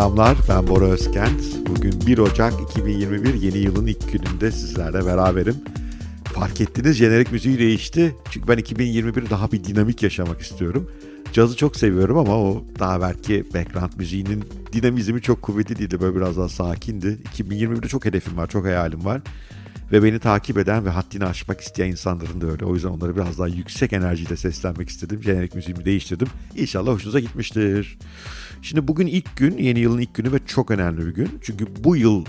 Selamlar, ben Bora Özkent. Bugün 1 Ocak 2021 yeni yılın ilk gününde sizlerle beraberim. Fark ettiniz jenerik müziği değişti. Çünkü ben 2021 daha bir dinamik yaşamak istiyorum. Cazı çok seviyorum ama o daha belki background müziğinin dinamizmi çok kuvvetli değildi. Böyle biraz daha sakindi. 2021'de çok hedefim var, çok hayalim var. Ve beni takip eden ve haddini aşmak isteyen insanların da öyle. O yüzden onları biraz daha yüksek enerjiyle seslenmek istedim. Jenerik müziğimi değiştirdim. İnşallah hoşunuza gitmiştir. Şimdi bugün ilk gün, yeni yılın ilk günü ve çok önemli bir gün. Çünkü bu yıl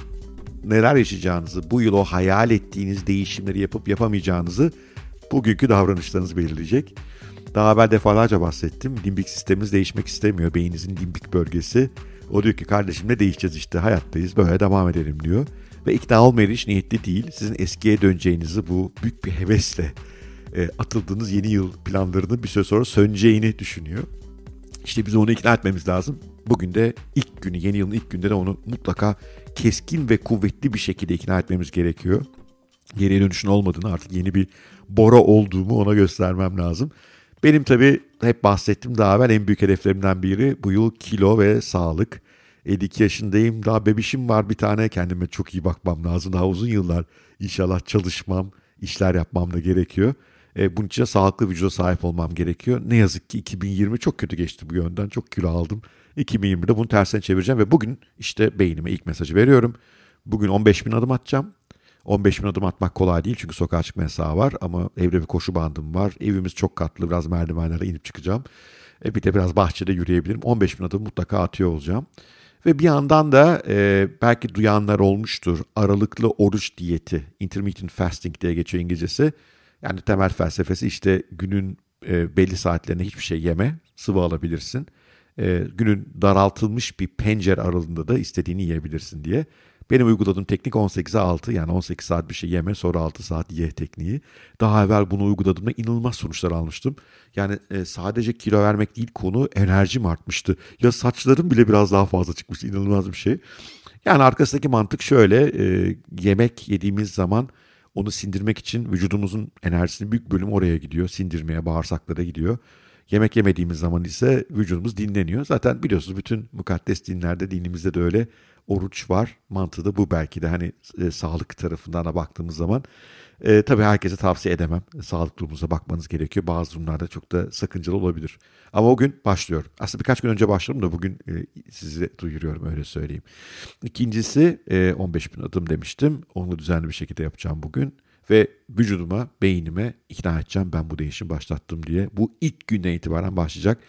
neler yaşayacağınızı, bu yıl o hayal ettiğiniz değişimleri yapıp yapamayacağınızı bugünkü davranışlarınız belirleyecek. Daha evvel defalarca bahsettim. Limbik sistemimiz değişmek istemiyor. Beyninizin limbik bölgesi. O diyor ki kardeşim ne değişeceğiz işte hayattayız böyle devam edelim diyor. Ve ikna olmaya hiç niyetli değil. Sizin eskiye döneceğinizi bu büyük bir hevesle e, atıldığınız yeni yıl planlarının bir süre sonra söneceğini düşünüyor. İşte biz onu ikna etmemiz lazım. Bugün de ilk günü, yeni yılın ilk günde de onu mutlaka keskin ve kuvvetli bir şekilde ikna etmemiz gerekiyor. Geriye dönüşün olmadığını artık yeni bir Bora olduğumu ona göstermem lazım. Benim tabii hep bahsettim daha evvel en büyük hedeflerimden biri bu yıl kilo ve sağlık. 52 yaşındayım daha bebişim var bir tane kendime çok iyi bakmam lazım. Daha uzun yıllar inşallah çalışmam, işler yapmam da gerekiyor. E, bunun için de sağlıklı vücuda sahip olmam gerekiyor. Ne yazık ki 2020 çok kötü geçti bu yönden. Çok kilo aldım. 2020'de bunu tersine çevireceğim ve bugün işte beynime ilk mesajı veriyorum. Bugün 15 bin adım atacağım. 15 bin adım atmak kolay değil çünkü sokağa çıkma yasağı var ama evde bir koşu bandım var. Evimiz çok katlı biraz merdivenlere inip çıkacağım. E bir de biraz bahçede yürüyebilirim. 15 bin adım mutlaka atıyor olacağım. Ve bir yandan da e, belki duyanlar olmuştur. Aralıklı oruç diyeti, intermittent fasting diye geçiyor İngilizcesi. Yani temel felsefesi işte günün e, belli saatlerinde hiçbir şey yeme, sıvı alabilirsin. E, günün daraltılmış bir pencere aralığında da istediğini yiyebilirsin diye. Benim uyguladığım teknik 18'e 6 yani 18 saat bir şey yeme sonra 6 saat ye tekniği. Daha evvel bunu uyguladığımda inanılmaz sonuçlar almıştım. Yani e, sadece kilo vermek değil konu enerjim artmıştı. Ya saçlarım bile biraz daha fazla çıkmıştı inanılmaz bir şey. Yani arkasındaki mantık şöyle e, yemek yediğimiz zaman onu sindirmek için vücudumuzun enerjisinin büyük bölümü oraya gidiyor. Sindirmeye, bağırsaklara gidiyor. Yemek yemediğimiz zaman ise vücudumuz dinleniyor. Zaten biliyorsunuz bütün mukaddes dinlerde, dinimizde de öyle oruç var. Mantığı da bu belki de hani e, sağlık tarafından da baktığımız zaman. E, tabii herkese tavsiye edemem. Sağlık durumunuza bakmanız gerekiyor. Bazı durumlarda çok da sakıncalı olabilir. Ama o gün başlıyor. Aslında birkaç gün önce başladım da bugün e, sizi duyuruyorum öyle söyleyeyim. İkincisi e, 15 bin adım demiştim. Onu düzenli bir şekilde yapacağım bugün. Ve vücuduma, beynime ikna edeceğim ben bu değişim başlattım diye. Bu ilk günden itibaren başlayacak.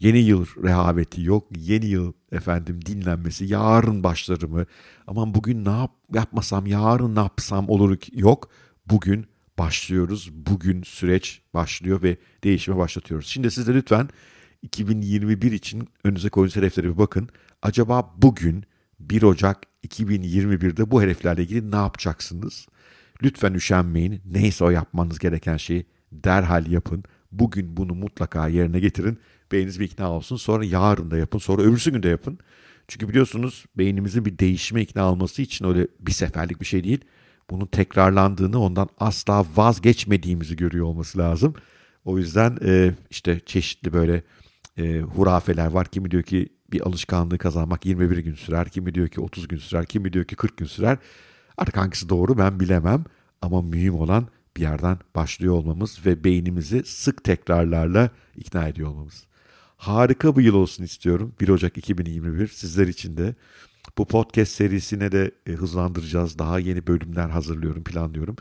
Yeni yıl rehaveti yok. Yeni yıl efendim dinlenmesi. Yarın başlarımı. Aman bugün ne yap yapmasam, yarın ne yapsam olur yok. Bugün başlıyoruz. Bugün süreç başlıyor ve değişime başlatıyoruz. Şimdi siz de lütfen 2021 için önünüze koyduğunuz hedeflere bir bakın. Acaba bugün 1 Ocak 2021'de bu hedeflerle ilgili ne yapacaksınız? Lütfen üşenmeyin. Neyse o yapmanız gereken şeyi derhal yapın. Bugün bunu mutlaka yerine getirin. Beyniniz bir ikna olsun. Sonra yarın da yapın. Sonra öbürsü gün de yapın. Çünkü biliyorsunuz beynimizin bir değişime ikna olması için öyle bir seferlik bir şey değil. Bunun tekrarlandığını ondan asla vazgeçmediğimizi görüyor olması lazım. O yüzden e, işte çeşitli böyle e, hurafeler var. Kimi diyor ki bir alışkanlığı kazanmak 21 gün sürer. Kimi diyor ki 30 gün sürer. Kimi diyor ki 40 gün sürer. Artık hangisi doğru ben bilemem. Ama mühim olan bir yerden başlıyor olmamız ve beynimizi sık tekrarlarla ikna ediyor olmamız. Harika bir yıl olsun istiyorum. 1 Ocak 2021 sizler için de. Bu podcast serisine de e, hızlandıracağız. Daha yeni bölümler hazırlıyorum, planlıyorum.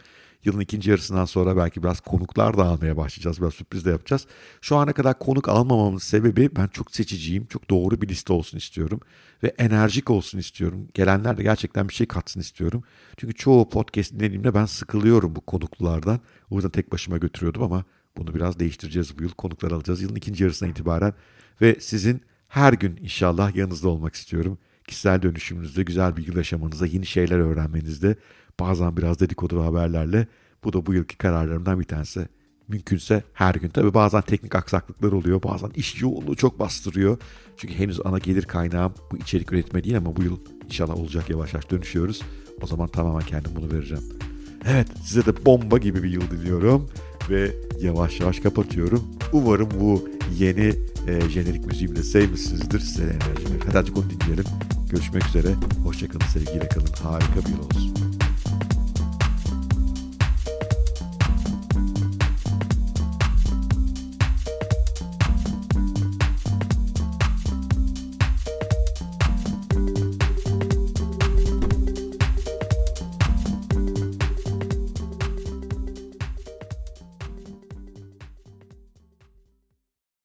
Yılın ikinci yarısından sonra belki biraz konuklar da almaya başlayacağız. Biraz sürpriz de yapacağız. Şu ana kadar konuk almamamın sebebi ben çok seçiciyim. Çok doğru bir liste olsun istiyorum. Ve enerjik olsun istiyorum. Gelenler de gerçekten bir şey katsın istiyorum. Çünkü çoğu podcast dinlediğimde ben sıkılıyorum bu konuklulardan. O yüzden tek başıma götürüyordum ama bunu biraz değiştireceğiz bu yıl. Konuklar alacağız yılın ikinci yarısına itibaren. Ve sizin her gün inşallah yanınızda olmak istiyorum. Kişisel dönüşümünüzde, güzel yıl yaşamanızda, yeni şeyler öğrenmenizde, bazen biraz dedikodu haberlerle. Bu da bu yılki kararlarımdan bir tanesi. Mümkünse her gün. Tabii bazen teknik aksaklıklar oluyor. Bazen iş yoğunluğu çok bastırıyor. Çünkü henüz ana gelir kaynağım bu içerik üretme değil ama bu yıl inşallah olacak yavaş yavaş dönüşüyoruz. O zaman tamamen kendim bunu vereceğim. Evet size de bomba gibi bir yıl diliyorum ve yavaş yavaş kapatıyorum. Umarım bu yeni e, jenerik müziğimi de sevmişsinizdir. Size enerji verir. Hadi artık onu dinleyelim. Görüşmek üzere. Hoşçakalın sevgiyle kalın. Harika bir yıl olsun.